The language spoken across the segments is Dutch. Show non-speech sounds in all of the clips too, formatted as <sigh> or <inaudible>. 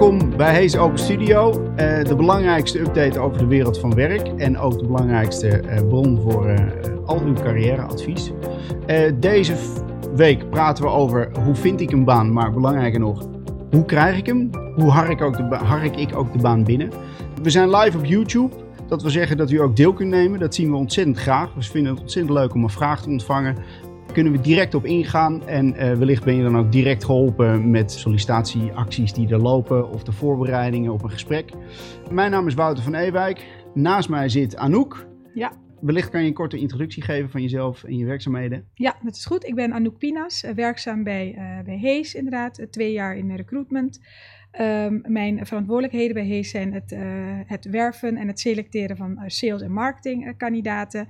Welkom bij Hees Open Studio. Uh, de belangrijkste update over de wereld van werk. En ook de belangrijkste uh, bron voor uh, al uw carrièreadvies. deze week praten we over hoe vind ik een baan, maar belangrijker nog, hoe krijg ik hem? Hoe hark ook de, ik ook de baan binnen? We zijn live op YouTube. Dat wil zeggen dat u ook deel kunt nemen. Dat zien we ontzettend graag. We vinden het ontzettend leuk om een vraag te ontvangen kunnen we direct op ingaan. En uh, wellicht ben je dan ook direct geholpen met sollicitatieacties die er lopen of de voorbereidingen op een gesprek. Mijn naam is Wouter van Ewijk. Naast mij zit Anouk. Ja. Wellicht kan je een korte introductie geven van jezelf en je werkzaamheden. Ja, dat is goed. Ik ben Anouk Pinas, eh, werkzaam bij, uh, bij Hees inderdaad, twee jaar in recruitment. Um, mijn verantwoordelijkheden bij Hees zijn het, uh, het werven en het selecteren van sales- en marketingkandidaten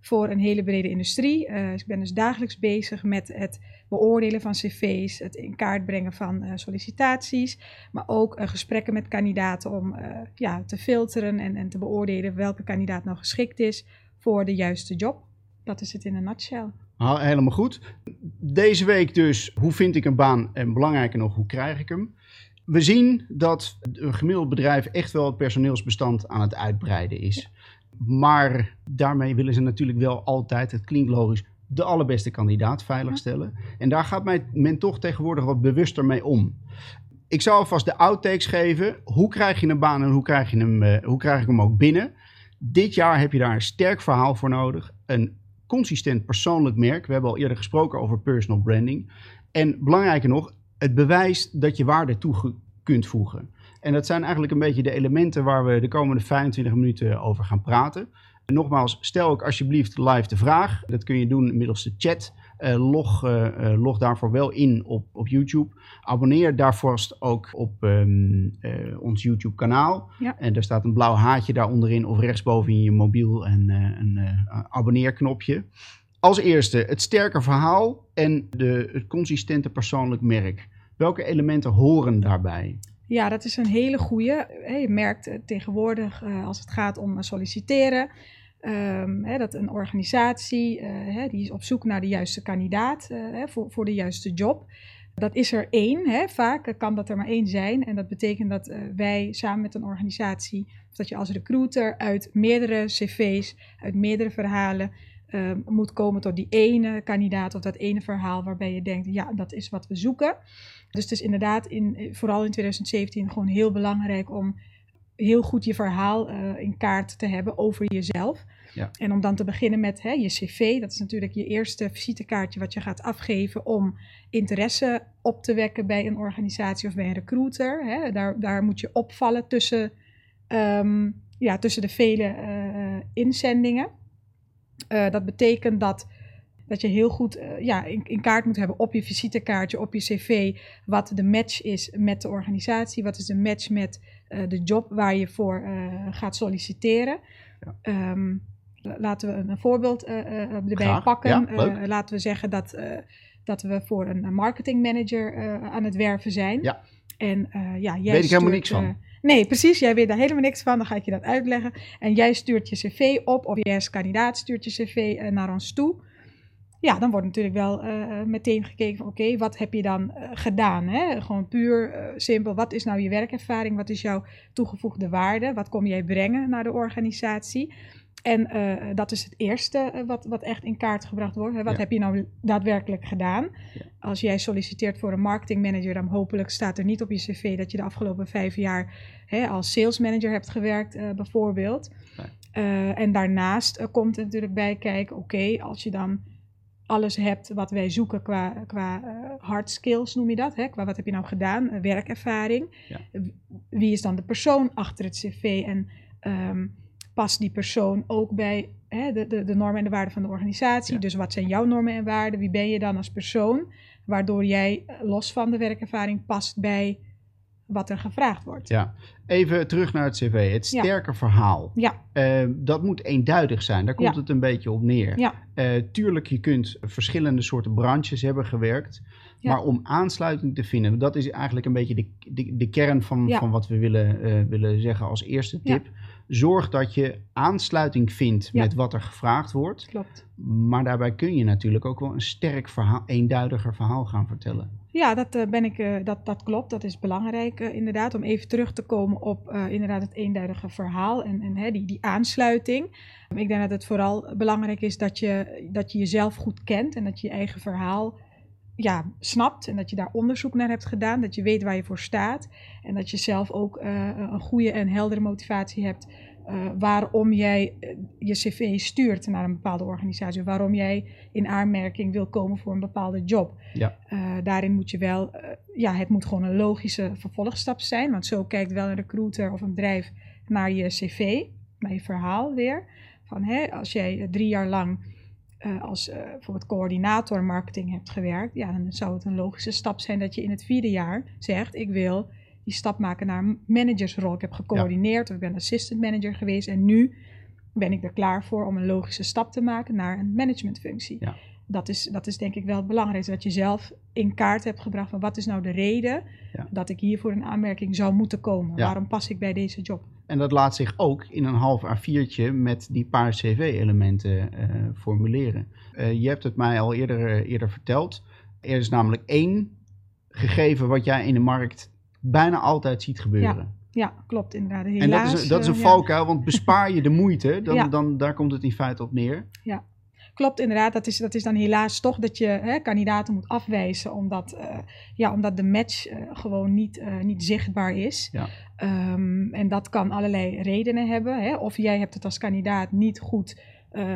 voor een hele brede industrie. Uh, ik ben dus dagelijks bezig met het beoordelen van cv's, het in kaart brengen van uh, sollicitaties, maar ook uh, gesprekken met kandidaten om ja, te filteren en, en te beoordelen welke kandidaat nou geschikt is voor de juiste job. Dat is het in een nutshell. Ah, helemaal goed. Deze week dus, hoe vind ik een baan en belangrijker nog, hoe krijg ik hem? We zien dat een gemiddeld bedrijf echt wel het personeelsbestand aan het uitbreiden is. Maar daarmee willen ze natuurlijk wel altijd, het klinkt logisch, de allerbeste kandidaat veiligstellen. En daar gaat men toch tegenwoordig wat bewuster mee om. Ik zal alvast de outtakes geven. Hoe krijg je een baan en hoe krijg, je hem, uh, hoe krijg ik hem ook binnen? Dit jaar heb je daar een sterk verhaal voor nodig. Een consistent persoonlijk merk. We hebben al eerder gesproken over personal branding. En belangrijker nog, het bewijs dat je waarde toe kunt voegen. En dat zijn eigenlijk een beetje de elementen waar we de komende 25 minuten over gaan praten. En nogmaals, stel ook alsjeblieft live de vraag. Dat kun je doen middels de chat. Uh, log, uh, log daarvoor wel in op, op YouTube. Abonneer daarvoor ook op um, uh, ons YouTube kanaal. Ja. En daar staat een blauw haartje daaronderin of rechtsboven in je mobiel en een abonneerknopje. Als eerste het sterke verhaal en de, het consistente persoonlijk merk. Welke elementen horen daarbij? Ja, dat is een hele goede. Je merkt tegenwoordig uh, als het gaat om solliciteren, um, hè, dat een organisatie die is op zoek naar de juiste kandidaat voor, de juiste job. Dat is er één, vaak kan dat er maar één zijn. En dat betekent dat wij samen met een organisatie, of dat je als recruiter uit meerdere cv's, uit meerdere verhalen, um, moet komen tot die ene kandidaat of dat ene verhaal waarbij je denkt, ja, dat is wat we zoeken. Dus het is inderdaad, in, vooral in 2017, gewoon heel belangrijk om heel goed je verhaal uh, in kaart te hebben over jezelf. Ja. En om dan te beginnen met hè, je cv, dat is natuurlijk je eerste visitekaartje wat je gaat afgeven om interesse op te wekken bij een organisatie of bij een recruiter. Hè. Daar, daar moet je opvallen tussen, um, ja, tussen de vele uh, inzendingen. Uh, dat betekent dat dat je heel goed uh, ja, in, in, kaart moet hebben op je visitekaartje, op je cv, wat de match is met de organisatie, wat is de match met uh, de job waar je voor uh, gaat solliciteren. Ja. Um, laten we een, voorbeeld erbij Graag. pakken. Ja, laten we zeggen dat, dat we voor een marketingmanager aan het werven zijn. Ja. En ja, jij Weet ik helemaal niks van. Nee, precies. Jij weet daar helemaal niks van. Dan ga ik je dat uitleggen. En jij stuurt je cv op, of jij als kandidaat stuurt je cv naar ons toe. Ja, dan wordt natuurlijk wel uh, meteen gekeken van oké, okay, wat heb je dan uh, gedaan? Hè? Gewoon puur simpel, wat is nou je werkervaring? Wat is jouw toegevoegde waarde? Wat kom jij brengen naar de organisatie? En dat is het eerste wat, wat echt in kaart gebracht wordt. Hè? Wat Ja. heb je nou daadwerkelijk gedaan? Ja. Als jij solliciteert voor een marketingmanager, dan hopelijk staat er niet op je cv dat je de afgelopen vijf jaar hè, als salesmanager hebt gewerkt, bijvoorbeeld. En daarnaast komt er natuurlijk bij kijken, oké, als je dan alles hebt wat wij zoeken qua, qua hard skills, noem je dat, hè? qua wat heb je nou gedaan, werkervaring. Ja. Wie is dan de persoon achter het cv en um, past die persoon ook bij hè, de, de, de, normen en de waarden van de organisatie? Ja. Dus wat zijn jouw normen en waarden? Wie ben je dan als persoon? Waardoor jij los van de werkervaring past bij wat er gevraagd wordt. Ja, even terug naar het cv. Het sterke ja. verhaal. Ja. Uh, dat moet eenduidig zijn. Daar komt ja. het een beetje op neer. Ja. Uh, tuurlijk, je kunt verschillende soorten branches hebben gewerkt. Maar om aansluiting te vinden, dat is eigenlijk een beetje de, de, de kern van, van wat we willen, uh, willen zeggen als eerste tip. Zorg dat je aansluiting vindt met wat er gevraagd wordt. Klopt. Maar daarbij kun je natuurlijk ook wel een sterk verhaal, eenduidiger verhaal gaan vertellen. Ja, dat, uh, ben ik, uh, dat, dat klopt. Dat is belangrijk uh, inderdaad. Om even terug te komen op inderdaad het eenduidige verhaal en, en hè, die, die aansluiting. Ik denk dat het vooral belangrijk is dat je, dat je jezelf goed kent en dat je je eigen verhaal ja, snapt en dat je daar onderzoek naar hebt gedaan, dat je weet waar je voor staat en dat je zelf ook een goede en heldere motivatie hebt uh, waarom jij uh, je cv stuurt naar een bepaalde organisatie, waarom jij in aanmerking wil komen voor een bepaalde job. Ja. Uh, daarin moet je wel, ja, het moet gewoon een logische vervolgstap zijn, want zo kijkt wel een recruiter of een bedrijf naar je cv, naar je verhaal weer. Van, hè, als jij drie jaar lang als bijvoorbeeld coördinator marketing hebt gewerkt, ja, dan zou het een logische stap zijn dat je in het vierde jaar zegt: Ik wil die stap maken naar een managersrol. Ik heb gecoördineerd, of ik ben assistant manager geweest en nu ben ik er klaar voor om een logische stap te maken naar een managementfunctie. Ja. Dat, is, dat is denk ik wel het belangrijkste, dat je zelf in kaart hebt gebracht van wat is nou de reden dat ik hier voor een aanmerking zou moeten komen. Waarom pas ik bij deze job? En dat laat zich ook in een half A4'tje met die paar CV-elementen uh, formuleren. Uh, je hebt het mij al eerder, uh, eerder verteld. Er is namelijk één gegeven wat jij in de markt bijna altijd ziet gebeuren. Ja. Klopt inderdaad. Helaas, en dat is, dat is een uh, valkuil, want bespaar je de moeite, dan, dan daar komt het in feite op neer. Ja, klopt inderdaad. Dat is, dat is dan helaas toch dat je hè, kandidaten moet afwijzen, omdat, uh, ja, omdat de match uh, gewoon niet, niet zichtbaar is. Ja. Um, en dat kan allerlei redenen hebben. Hè. Of jij hebt het als kandidaat niet goed,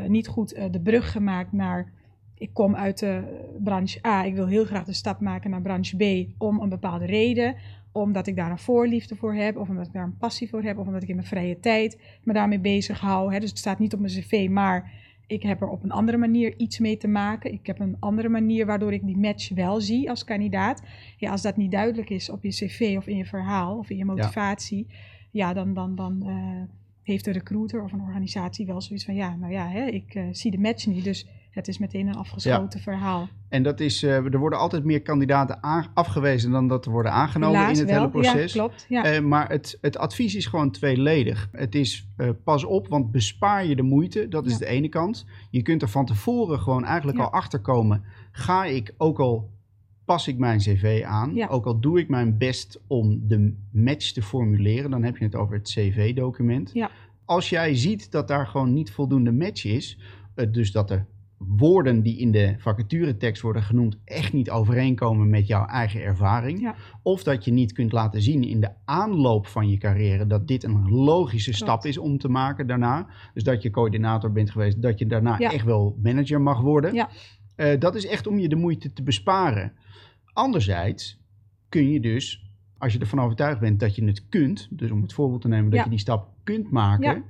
niet goed de brug gemaakt naar ik kom uit de branche A, ik wil heel graag de stap maken naar branche B om een bepaalde reden omdat ik daar een voorliefde voor heb, of omdat ik daar een passie voor heb, of omdat ik in mijn vrije tijd me daarmee bezig hou. Hè. Dus het staat niet op mijn cv, maar ik heb er op een andere manier iets mee te maken. Ik heb een andere manier waardoor ik die match wel zie als kandidaat. Ja, als dat niet duidelijk is op je cv of in je verhaal of in je motivatie, ja, ja dan, dan, dan uh, heeft de recruiter of een organisatie wel zoiets van, ja, nou ja, hè, ik uh, zie de match niet, dus het is meteen een afgesloten ja. verhaal. En dat is, uh, er worden altijd meer kandidaten afgewezen dan dat er worden aangenomen in het wel. hele proces. Ja, klopt. Ja. Uh, maar het, het advies is gewoon tweeledig. Het is uh, pas op, want bespaar je de moeite, dat is ja. de ene kant. Je kunt er van tevoren gewoon eigenlijk al achter komen. Ga ik, ook al pas ik mijn cv aan, ook al doe ik mijn best om de match te formuleren, dan heb je het over het cv-document. Als jij ziet dat daar gewoon niet voldoende match is, dus dat er woorden die in de vacaturetekst worden genoemd echt niet overeenkomen met jouw eigen ervaring. Ja. Of dat je niet kunt laten zien in de aanloop van je carrière dat dit een logische Klopt. stap is om te maken daarna. Dus dat je coördinator bent geweest, dat je daarna ja. echt wel manager mag worden. Ja. Uh, dat is echt om je de moeite te besparen. Anderzijds kun je dus, als je ervan overtuigd bent dat je het kunt, dus om het voorbeeld te nemen dat je die stap kunt maken,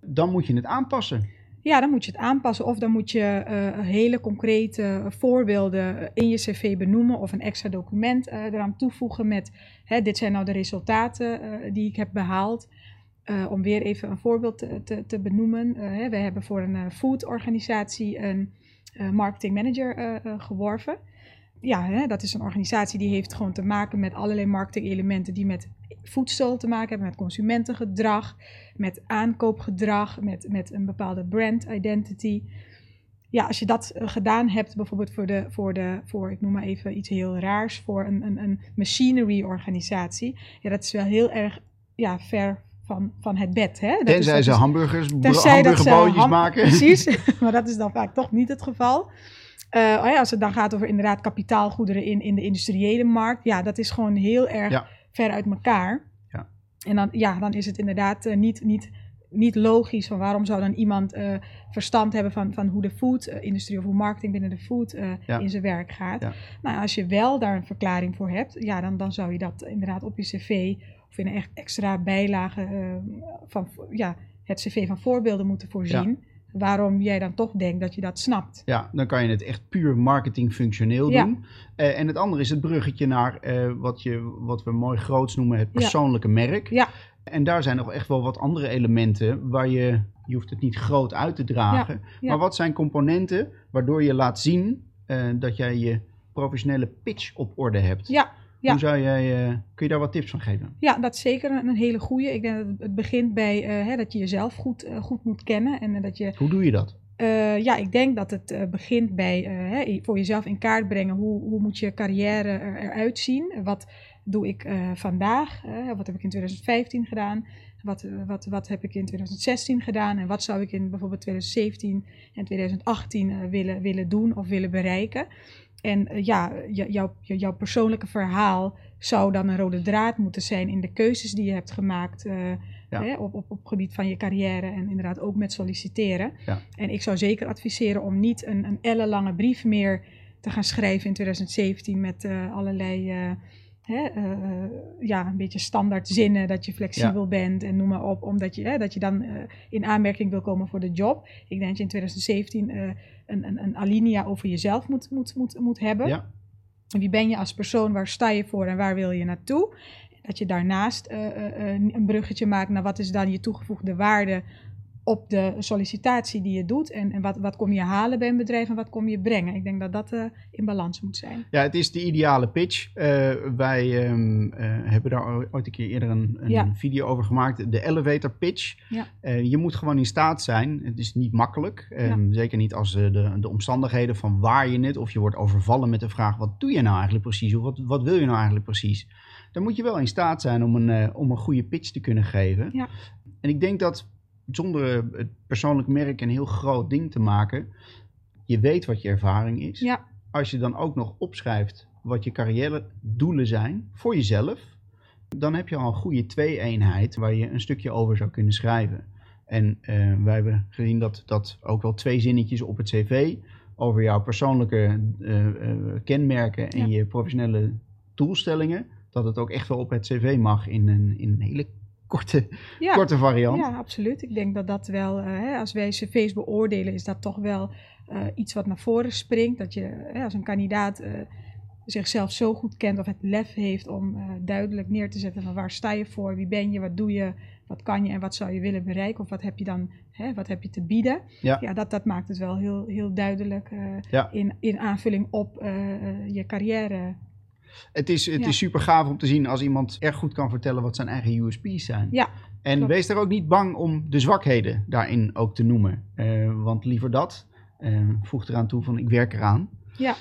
dan moet je het aanpassen. Ja, dan moet je het aanpassen of dan moet je uh, hele concrete voorbeelden in je cv benoemen of een extra document uh, eraan toevoegen met hè, dit zijn nou de resultaten uh, die ik heb behaald. om weer even een voorbeeld te, te, benoemen. Hè, we hebben voor een foodorganisatie een marketing manager geworven. Ja, hè, dat is een organisatie die heeft gewoon te maken met allerlei marketing-elementen die met voedsel te maken hebben, met consumentengedrag, met aankoopgedrag, met, met een bepaalde brand identity. Ja, als je dat uh, gedaan hebt, bijvoorbeeld voor, de, voor, de, voor, ik noem maar even iets heel raars, voor een, een, een machinery-organisatie, ja, dat is wel heel erg ja, ver van, van het bed. Hè? Dat tenzij is, ze hamburgers, hamburgerbootjes ham maken. Precies, <laughs> <laughs> maar dat is dan vaak toch niet het geval. Uh, als het dan gaat over inderdaad kapitaalgoederen in, in de industriële markt, ja, dat is gewoon heel erg ja ver uit elkaar. Ja. En dan, ja, dan is het inderdaad uh, niet, niet, niet logisch van waarom zou dan iemand uh, verstand hebben van, van hoe de food-industrie of hoe marketing binnen de food ja. in zijn werk gaat. Ja. Nou, als je wel daar een verklaring voor hebt, ja, dan, dan zou je dat inderdaad op je cv of in een echt extra bijlage van ja, het cv van voorbeelden moeten voorzien waarom jij dan toch denkt dat je dat snapt. Ja, dan kan je het echt puur marketingfunctioneel ja. doen. Uh, en het andere is het bruggetje naar uh, wat, je, wat we mooi groots noemen het persoonlijke ja. merk. Ja. En daar zijn nog echt wel wat andere elementen waar je, je hoeft het niet groot uit te dragen. Ja. Maar wat zijn componenten waardoor je laat zien uh, dat jij je professionele pitch op orde hebt? Ja, ja. Hoe zou jij, uh, kun je daar wat tips van geven? Ja, dat is zeker een, een hele goede. Ik denk dat het begint bij uh, hè, dat je jezelf goed, uh, goed moet kennen. En, dat je, Hoe doe je dat? Ja, ik denk dat het begint bij hè, voor jezelf in kaart brengen hoe, hoe moet je carrière er, eruit zien. Wat doe ik vandaag? wat heb ik in 2015 gedaan? Wat, wat, wat heb ik in 2016 gedaan? En wat zou ik in bijvoorbeeld 2017 en 2018 willen, willen doen of willen bereiken? En ja, jouw, jouw persoonlijke verhaal zou dan een rode draad moeten zijn in de keuzes die je hebt gemaakt Hè, op, op, op gebied van je carrière en inderdaad ook met solliciteren. Ja. En ik zou zeker adviseren om niet een, een ellenlange brief meer te gaan schrijven in 2017 met uh, allerlei uh, hè, uh, ja, een beetje standaard zinnen dat je flexibel bent en noem maar op, omdat je, hè, dat je dan in aanmerking wil komen voor de job. Ik denk dat je in 2017 een, een, een alinea over jezelf moet, moet, moet, moet hebben. Ja. Wie ben je als persoon? Waar sta je voor en waar wil je naartoe? dat je daarnaast een bruggetje maakt naar wat is dan je toegevoegde waarde op de sollicitatie die je doet. En, en wat, wat kom je halen bij een bedrijf en wat kom je brengen. Ik denk dat dat uh, in balans moet zijn. Ja, het is de ideale pitch. Uh, wij um, uh, hebben daar ooit een keer eerder een, een ja. video over gemaakt. De elevator pitch. Ja. je moet gewoon in staat zijn. Het is niet makkelijk. Um, ja. Zeker niet als de, de omstandigheden van waar je net... of je wordt overvallen met de vraag... wat doe je nou eigenlijk precies? Of wat, wat wil je nou eigenlijk precies? dan moet je wel in staat zijn om een, om een goede pitch te kunnen geven. Ja. En ik denk dat zonder het persoonlijk merk een heel groot ding te maken, je weet wat je ervaring is. Ja. Als je dan ook nog opschrijft wat je carrière doelen zijn voor jezelf, dan heb je al een goede twee-eenheid waar je een stukje over zou kunnen schrijven. En uh, wij hebben gezien dat, dat ook wel twee zinnetjes op het cv over jouw persoonlijke uh, uh, kenmerken en je professionele doelstellingen, dat het ook echt wel op het cv mag in een, in een hele korte, korte variant. Ja, absoluut. Ik denk dat dat wel, hè, als wij cv's beoordelen, is dat toch wel uh, iets wat naar voren springt. Dat je hè, als een kandidaat uh, zichzelf zo goed kent of het lef heeft om duidelijk neer te zetten van waar sta je voor, wie ben je, wat doe je, wat kan je en wat zou je willen bereiken of wat heb je dan, hè, wat heb je te bieden. Ja, ja dat, dat maakt het wel heel, heel duidelijk ja. in, in aanvulling op je carrière het is, het is super gaaf om te zien als iemand erg goed kan vertellen wat zijn eigen USP's zijn. Ja, en wees er ook niet bang om de zwakheden daarin ook te noemen. Uh, want liever dat. Uh, voeg eraan toe van ik werk eraan. Ja.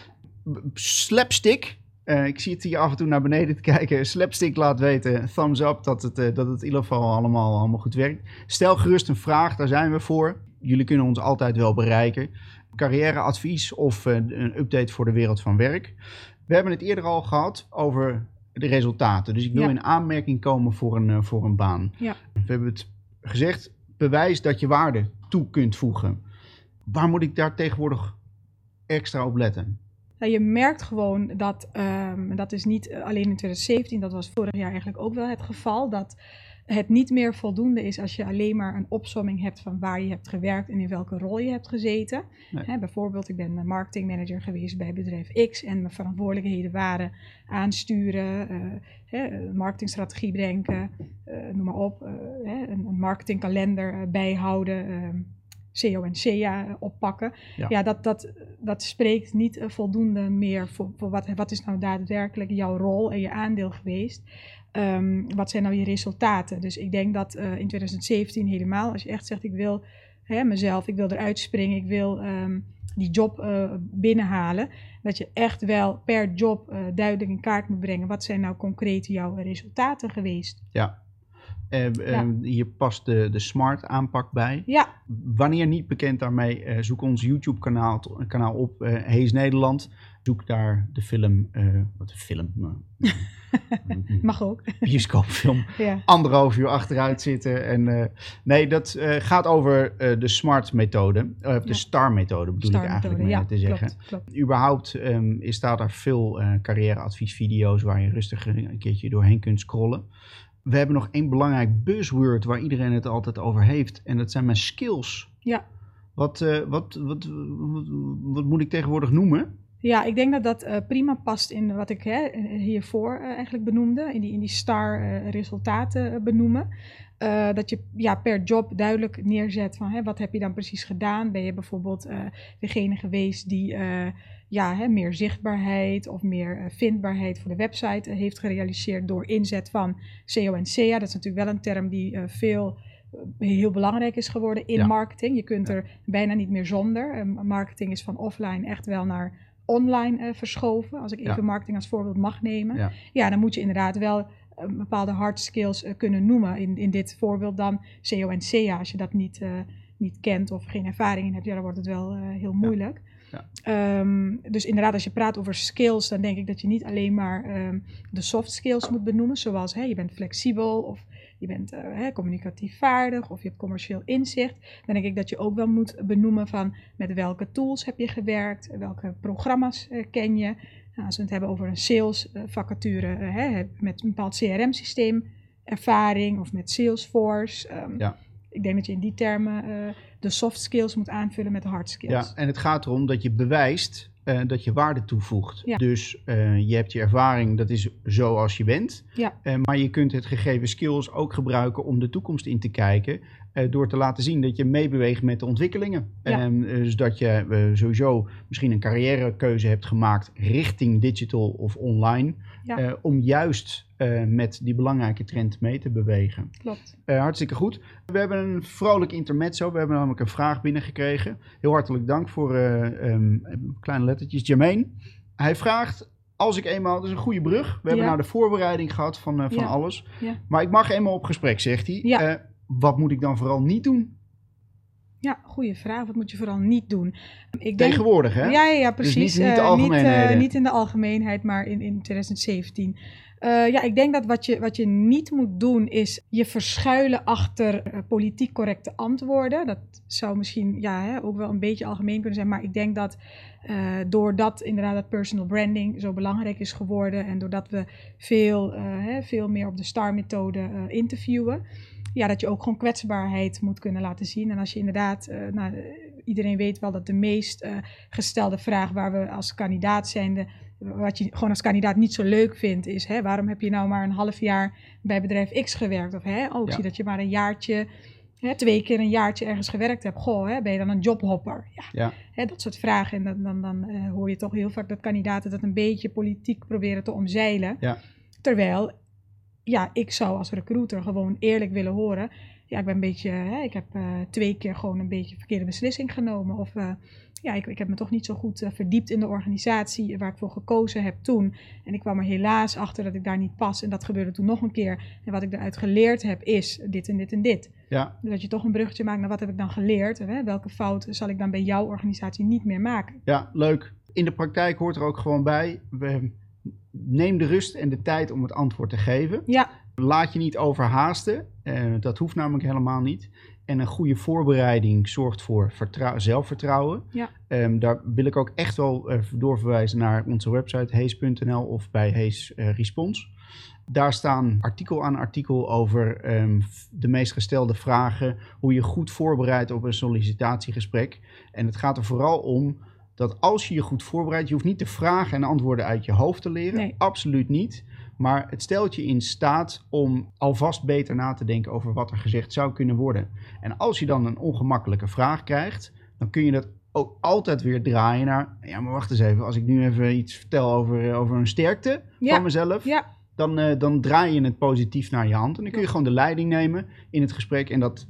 Slapstick. Uh, ik zie het hier af en toe naar beneden te kijken. Slapstick laat weten, thumbs up, dat het, dat het in ieder geval allemaal, allemaal goed werkt. Stel gerust een vraag, daar zijn we voor. Jullie kunnen ons altijd wel bereiken. Carrièreadvies of een update voor de wereld van werk. We hebben het eerder al gehad over de resultaten. Dus ik wil in aanmerking komen voor een, uh, voor een baan. Ja. We hebben het gezegd, bewijs dat je waarde toe kunt voegen. Waar moet ik daar tegenwoordig extra op letten? Nou, je merkt gewoon dat, um, dat is niet alleen in 2017, dat was vorig jaar eigenlijk ook wel het geval, dat het niet meer voldoende is als je alleen maar een opsomming hebt van waar je hebt gewerkt en in welke rol je hebt gezeten. bijvoorbeeld, ik ben marketingmanager geweest bij bedrijf X en mijn verantwoordelijkheden waren aansturen, uh, marketingstrategie bedenken, uh, noem maar op, uh, een, een, marketingkalender bijhouden. CO en CA oppakken. Ja, ja dat, dat, dat spreekt niet voldoende meer voor, voor wat, wat is nou daadwerkelijk jouw rol en je aandeel geweest. Um, wat zijn nou je resultaten? Dus ik denk dat uh, in 2017 helemaal, als je echt zegt, ik wil hè, mezelf, ik wil eruit springen, ik wil um, die job uh, binnenhalen, dat je echt wel per job uh, duidelijk in kaart moet brengen. Wat zijn nou concreet jouw resultaten geweest? Ja. Ja. Hier past de, de smart aanpak bij. Ja. Wanneer niet bekend daarmee, zoek ons YouTube kanaal, kanaal op, Hees Nederland. Zoek daar de film, wat de film, <laughs> <laughs> Mag ook. <laughs> Bioscoopfilm. ja. Anderhalf uur achteruit zitten. En, uh, nee, dat uh, gaat over uh, de SMART-methode. Of de STAR-methode bedoel ik eigenlijk ja, te zeggen. Klopt, klopt. Überhaupt um, staat er veel carrièreadviesvideo's waar je rustig een keertje doorheen kunt scrollen. We hebben nog één belangrijk buzzword waar iedereen het altijd over heeft. En dat zijn mijn skills. Ja. Wat, wat, wat, wat, wat moet ik tegenwoordig noemen? Ja, ik denk dat dat uh, prima past in wat ik hè, hiervoor uh, eigenlijk benoemde, in die, in die star resultaten benoemen. dat je ja, per job duidelijk neerzet van hè, wat heb je dan precies gedaan. Ben je bijvoorbeeld degene geweest die ja, hè, meer zichtbaarheid of meer vindbaarheid voor de website heeft gerealiseerd door inzet van SEO en SEA. Dat is natuurlijk wel een term die veel heel belangrijk is geworden in Ja. marketing. Je kunt Ja. er bijna niet meer zonder. Eh, marketing is van offline echt wel naar online eh, verschoven. Als ik even Ja. marketing als voorbeeld mag nemen. Ja. Dan moet je inderdaad wel eh, bepaalde hard skills eh, kunnen noemen. In, in dit voorbeeld dan CO en. Als je dat niet, eh, niet kent of geen ervaring in hebt, ja, dan wordt het wel eh, heel moeilijk. Ja. Ehm, dus inderdaad, als je praat over skills, dan denk ik dat je niet alleen maar ehm, de soft skills moet benoemen. Zoals hè, je bent flexibel of je bent eh, hè, communicatief vaardig of je hebt commercieel inzicht. Dan denk ik dat je ook wel moet benoemen van met welke tools heb je gewerkt, welke programma's eh, ken je. Nou, als we het hebben over een sales eh, vacature hè, met een bepaald CRM-systeem, ervaring of met Salesforce. ehm, Ja. Ik denk dat je in die termen eh, de soft skills moet aanvullen met de hard skills. Ja, en het gaat erom dat je bewijst eh, dat je waarde toevoegt. Ja. Dus eh, je hebt je ervaring, dat is zoals je bent. Ja. Maar je kunt het gegeven skills ook gebruiken om de toekomst in te kijken. Eh, door te laten zien dat je meebeweegt met de ontwikkelingen. Ja. En, eh, dus dat je eh, sowieso misschien een carrièrekeuze hebt gemaakt richting digital of online. Ja. om juist met die belangrijke trend mee te bewegen. Klopt. Hartstikke goed. We hebben een vrolijk intermezzo. We hebben namelijk een vraag binnengekregen. Heel hartelijk dank voor eh, ehm, kleine lettertjes. Jermaine. Hij vraagt, als ik eenmaal, dat is een goede brug. We hebben Ja. nou de voorbereiding gehad van, van Ja. alles. Ja. Maar ik mag eenmaal op gesprek, zegt hij. Ja. Wat moet ik dan vooral niet doen? Ja, goede vraag. Wat moet je vooral niet doen? Ik denk, Tegenwoordig, hè? Ja, ja, ja, Dus precies. niet- Eh, eh, niet in de algemeenheid, maar in, in 2017. Eh, ja, ik denk dat wat je, wat je niet moet doen is je verschuilen achter politiek correcte antwoorden. Dat zou misschien ja, hè, ook wel een beetje algemeen kunnen zijn. Maar ik denk dat eh, doordat inderdaad dat personal branding zo belangrijk is geworden en doordat we veel, hè, veel meer op de STAR-methode interviewen, ja, dat je ook gewoon kwetsbaarheid moet kunnen laten zien. En als je inderdaad, eh, nou, eh, iedereen weet wel dat de meest eh, gestelde vraag waar we als kandidaat zijnde, wat je gewoon als kandidaat niet zo leuk vindt, is hè, waarom heb je nou maar een half jaar bij bedrijf X gewerkt? Of hè, oh, ik Ja. zie dat je maar een jaartje, hè, twee keer een jaartje ergens gewerkt hebt. Goh, hè, ben je dan een jobhopper? Ja, Ja. Hè, dat soort vragen. En dan, dan, dan hoor je toch heel vaak dat kandidaten dat een beetje politiek proberen te omzeilen. Ja. Terwijl, ja, ik zou als recruiter gewoon eerlijk willen horen. Ja, ik ben een beetje, hè, ik heb eh, twee keer gewoon een beetje een verkeerde beslissing genomen. Of eh, ja, ik, ik heb me toch niet zo goed eh, verdiept in de organisatie waar ik voor gekozen heb toen. En ik kwam er helaas achter dat ik daar niet pas. En dat gebeurde toen nog een keer. En wat ik eruit geleerd heb is dit en dit en dit. Ja, Dus dat je toch een bruggetje maakt naar wat heb ik dan geleerd. Hè, welke fout zal ik dan bij jouw organisatie niet meer maken. ja, leuk. In de praktijk hoort er ook gewoon bij. We, neem de rust en de tijd om het antwoord te geven. Ja, Laat je niet overhaasten. Eh, dat hoeft namelijk helemaal niet. En een goede voorbereiding zorgt voor vertrou- zelfvertrouwen. Ja. Ehm, daar wil ik ook echt wel eh, doorverwijzen naar onze website hees.nl of bij Hees eh, Respons. Daar staan artikel aan artikel over ehm, de meest gestelde vragen, hoe je goed voorbereidt op een sollicitatiegesprek. En het gaat er vooral om dat als je je goed voorbereidt, je hoeft niet de vragen en antwoorden uit je hoofd te leren. Nee. Absoluut niet. Maar het stelt je in staat om alvast beter na te denken over wat er gezegd zou kunnen worden. En als je dan een ongemakkelijke vraag krijgt, dan kun je dat ook altijd weer draaien naar. Ja, maar wacht eens even. Als ik nu even iets vertel over, over een sterkte Ja. van mezelf, ja, dan, eh, dan draai je het positief naar je hand. En dan kun je Ja. gewoon de leiding nemen in het gesprek. En dat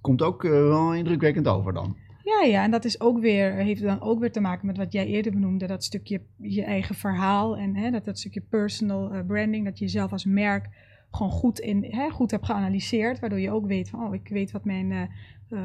komt ook eh, wel indrukwekkend over dan. Ja, ja. En dat is ook weer, heeft dan ook weer te maken met wat jij eerder benoemde. Dat stukje je eigen verhaal en hè, dat, dat stukje personal eh, branding. Dat je jezelf als merk gewoon goed, in, hè, goed hebt geanalyseerd. Waardoor je ook weet van, oh, ik weet wat mijn, eh, eh,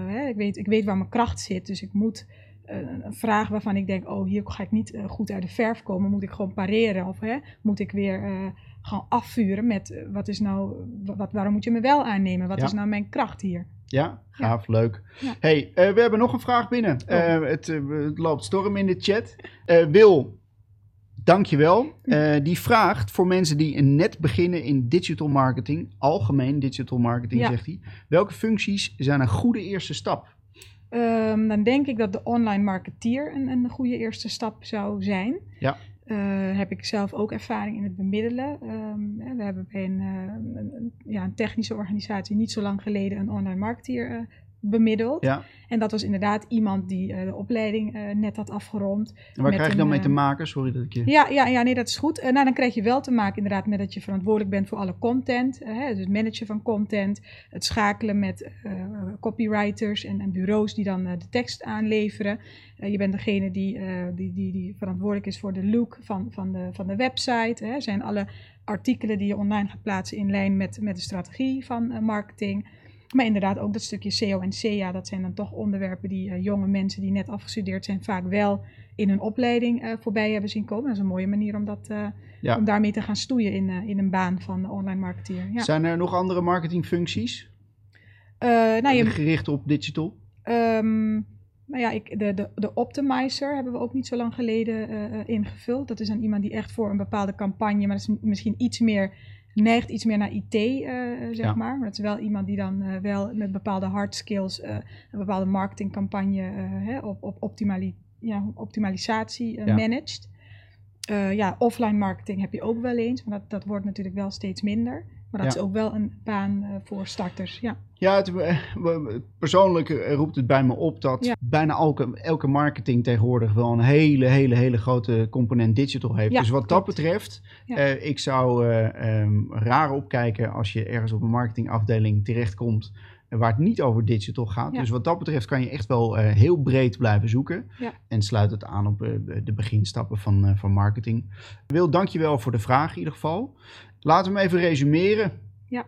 hè, ik, weet, ik weet waar mijn kracht zit. Dus ik moet een vraag waarvan ik denk, oh, hier ga ik niet goed uit de verf komen. Moet ik gewoon pareren of hè, moet ik weer eh, gewoon afvuren met wat is nou, wat, waarom moet je me wel aannemen? Wat Ja. is nou mijn kracht hier? Ja, gaaf, leuk. Ja. hey, eh, we hebben nog een vraag binnen. Oh. Eh, het, eh, het loopt storm in de chat. Wil, dankjewel. Eh die vraagt voor mensen die net beginnen in digital marketing, algemeen digital marketing, Ja. zegt hij. Welke functies zijn een goede eerste stap? Ehm, dan denk ik dat de online marketeer een, een goede eerste stap zou zijn. Ja. Eh, heb ik zelf ook ervaring in het bemiddelen. Ehm, we hebben bij een, eh, een- ja, een technische organisatie niet zo lang geleden een online marketeer eh, bemiddeld. Ja. En dat was inderdaad iemand die de opleiding net had afgerond. En waar krijg je dan mee te maken? Sorry dat ik je... Ja, ja, ja nee, dat is goed. nou, dan krijg je wel te maken inderdaad met dat je verantwoordelijk bent voor alle content. hè, dus het managen van content, het schakelen met copywriters en, en, bureaus die dan de tekst aanleveren. je bent degene die, die, die, die verantwoordelijk is voor de look van, van, de, van de website. Hè. Zijn alle artikelen die je online gaat plaatsen in lijn met, met de strategie van marketing. Maar inderdaad ook dat stukje SEO en SEA, dat zijn dan toch onderwerpen die uh, jonge mensen die net afgestudeerd zijn vaak wel in hun opleiding uh, voorbij hebben zien komen. Dat is een mooie manier om, dat, ja. om daarmee te gaan stoeien in, in een baan van online marketeer. Ja. Zijn er nog andere marketingfuncties? nou, je, gericht op digital? Um, nou ja, ik, de, de, de optimizer hebben we ook niet zo lang geleden ingevuld. Dat is dan iemand die echt voor een bepaalde campagne, maar dat is misschien iets meer, neigt iets meer naar IT, uh, zeg maar. Maar dat is wel iemand die dan uh, wel met bepaalde hard skills een bepaalde marketingcampagne hè, op, op optimali ja, optimalisatie ja. managt. ja, offline marketing heb je ook wel eens, maar dat, dat wordt natuurlijk wel steeds minder. Maar dat is ook wel een baan uh, voor starters. Ja, ja het, persoonlijk roept het bij me op dat ja. bijna elke, elke marketing tegenwoordig wel een hele, hele, hele grote component digital heeft. Ja, dus wat klopt. dat betreft, uh, ik zou uh, um, raar opkijken als je ergens op een marketingafdeling terechtkomt waar het niet over digital gaat. Dus wat dat betreft kan je echt wel heel breed blijven zoeken. En sluit het aan op de beginstappen van, van marketing. Wil, dankjewel voor de vraag in ieder geval. Laten we hem even resumeren. Ja.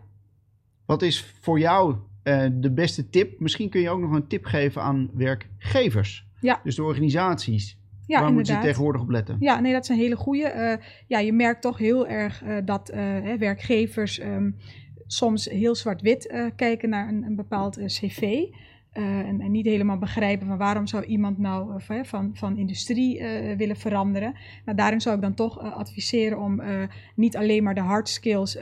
Wat is voor jou uh, de beste tip? Misschien kun je ook nog een tip geven aan werkgevers. Ja. Dus de organisaties. Ja, Waar moeten ze tegenwoordig op letten? Ja, nee, dat is een hele goede. Uh, ja, je merkt toch heel erg uh, dat werkgevers um, soms heel zwart-wit kijken naar een, een bepaald cv. Uh, en, en, niet helemaal begrijpen van waarom zou iemand nou uh, van, van industrie uh, willen veranderen. Nou, daarin zou ik dan toch adviseren om niet alleen maar de hard skills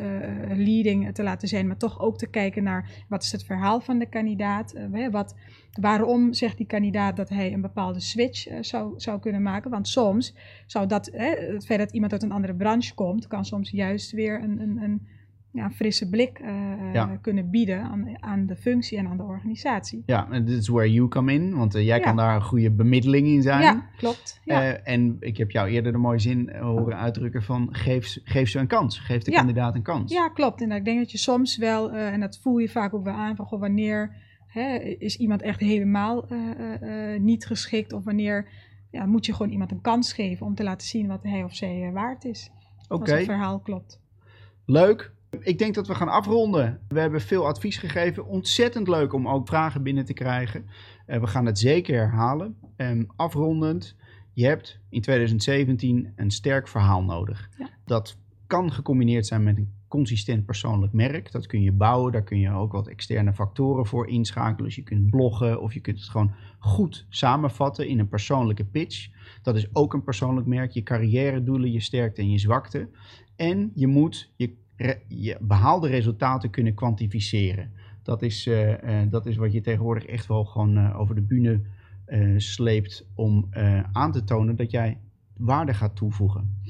leading te laten zijn, maar toch ook te kijken naar wat is het verhaal van de kandidaat. wat, waarom zegt die kandidaat dat hij een bepaalde switch zou, zou kunnen maken? Want soms zou dat, het feit dat iemand uit een andere branche komt, kan soms juist weer een, een, een ja, frisse blik uh, kunnen bieden aan, aan de functie en aan de organisatie. Ja, en dit is where you come in, want uh, jij ja. kan daar een goede bemiddeling in zijn. Ja, klopt. Ja. en ik heb jou eerder de mooie zin horen uitdrukken van geef, geef ze een kans, geef de kandidaat een kans. Ja, klopt. En ik denk dat je soms wel, en dat voel je vaak ook wel aan, van goh, wanneer hè, is iemand echt helemaal niet geschikt of wanneer ja, moet je gewoon iemand een kans geven om te laten zien wat hij of zij waard is. Oké. Als het verhaal klopt. Leuk. Ik denk dat we gaan afronden. We hebben veel advies gegeven. Ontzettend leuk om ook vragen binnen te krijgen. Uh, we gaan het zeker herhalen. Um, afrondend, je hebt in 2017 een sterk verhaal nodig. Ja. Dat kan gecombineerd zijn met een consistent persoonlijk merk. Dat kun je bouwen, daar kun je ook wat externe factoren voor inschakelen. Dus je kunt bloggen of je kunt het gewoon goed samenvatten in een persoonlijke pitch. Dat is ook een persoonlijk merk. Je carrière doelen, je sterkte en je zwakte. En je moet je je behaalde resultaten kunnen kwantificeren. Dat is, uh, uh, dat is wat je tegenwoordig echt wel gewoon uh, over de bühne sleept om aan te tonen dat jij waarde gaat toevoegen.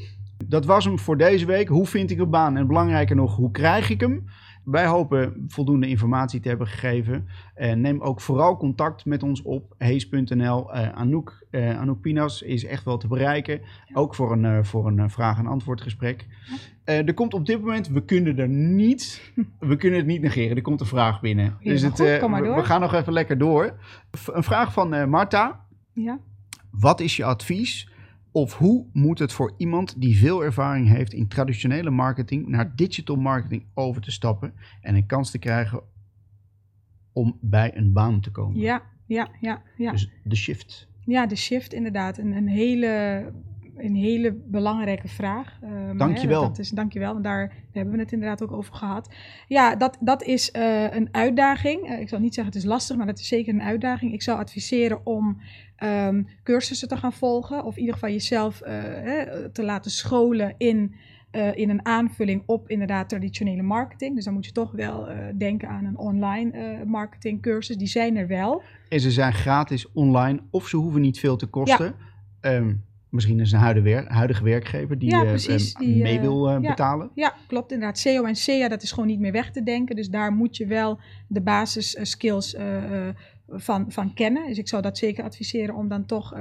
Dat was hem voor deze week. Hoe vind ik een baan? En belangrijker nog, hoe krijg ik hem? Wij hopen voldoende informatie te hebben gegeven. Uh, neem ook vooral contact met ons op. Hees.nl. Uh, Anouk, uh, Anouk Pinas is echt wel te bereiken. Ook voor een, voor een vraag- en antwoordgesprek. er komt op dit moment, we kunnen er niet, we kunnen het niet negeren. Er komt een vraag binnen. Ja, dus het, goed, we, we, gaan nog even lekker door. Een vraag van Marta. Ja. Wat is je advies of hoe moet het voor iemand die veel ervaring heeft in traditionele marketing naar digital marketing over te stappen en een kans te krijgen om bij een baan te komen? Ja, ja, ja. ja. Dus de shift. Ja, de shift inderdaad. Een, een hele een hele belangrijke vraag. Uh, dankjewel. Hè, dat is, dankjewel, en daar hebben we het inderdaad ook over gehad. Ja, dat, dat is uh, een uitdaging. Uh, ik zal niet zeggen het is lastig, maar dat is zeker een uitdaging. Ik zou adviseren om um, cursussen te gaan volgen. Of in ieder geval jezelf hè, te laten scholen in, in een aanvulling op inderdaad traditionele marketing. Dus dan moet je toch wel denken aan een online marketingcursus. Die zijn er wel. En ze zijn gratis online of ze hoeven niet veel te kosten. Ja. Um, Misschien is een huidige, huidige werkgever die, Ja, eh, precies, mee eh, wil eh, ja. betalen. Ja, klopt inderdaad. SEO en SEA, dat is gewoon niet meer weg te denken. Dus daar moet je wel de basisskills eh, eh, van, van kennen. Dus ik zou dat zeker adviseren om dan toch,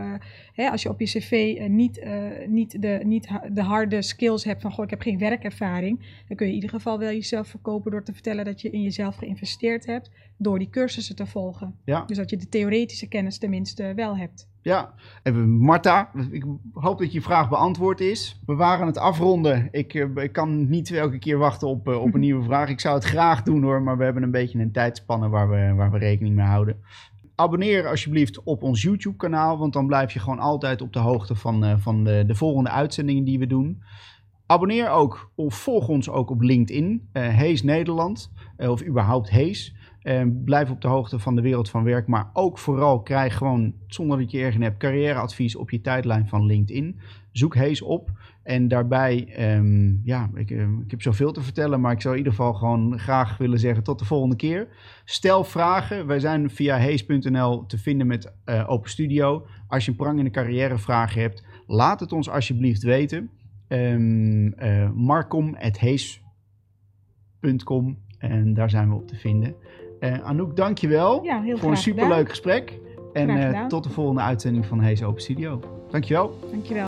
hè, als je op je cv niet, niet, de, niet ha- de harde skills hebt van, goh, ik heb geen werkervaring, dan kun je in ieder geval wel jezelf verkopen door te vertellen dat je in jezelf geïnvesteerd hebt, door die cursussen te volgen. Ja. Dus dat je de theoretische kennis tenminste wel hebt. Ja, en Marta, ik hoop dat je vraag beantwoord is. We waren aan het afronden. Ik, eh, ik kan niet elke keer wachten op, eh, op een <laughs> nieuwe vraag. Ik zou het graag doen hoor, maar we hebben een beetje een tijdspanne waar we, waar we rekening mee houden. Abonneer alsjeblieft op ons YouTube-kanaal, want dan blijf je gewoon altijd op de hoogte van, eh, van de, de volgende uitzendingen die we doen. Abonneer ook of volg ons ook op LinkedIn, Hees Nederland, of überhaupt Hees. Eh, blijf op de hoogte van de wereld van werk, maar ook vooral krijg gewoon, zonder dat je ergens hebt, carrièreadvies op je tijdlijn van LinkedIn. Zoek Hees op en daarbij, ehm, ja, ik, eh, ik heb zoveel te vertellen, maar ik zou in ieder geval gewoon graag willen zeggen tot de volgende keer. Stel vragen, wij zijn via hees.nl te vinden met eh, Open Studio. Als je een prangende carrièrevraag hebt, laat het ons alsjeblieft weten. Ehm eh, markom.hees.com en daar zijn we op te vinden. Eh Anouk, dankjewel Ja, heel voor een gedaan. superleuk gesprek. En eh, tot de volgende uitzending van Hees Open Studio. Dankjewel. Dankjewel.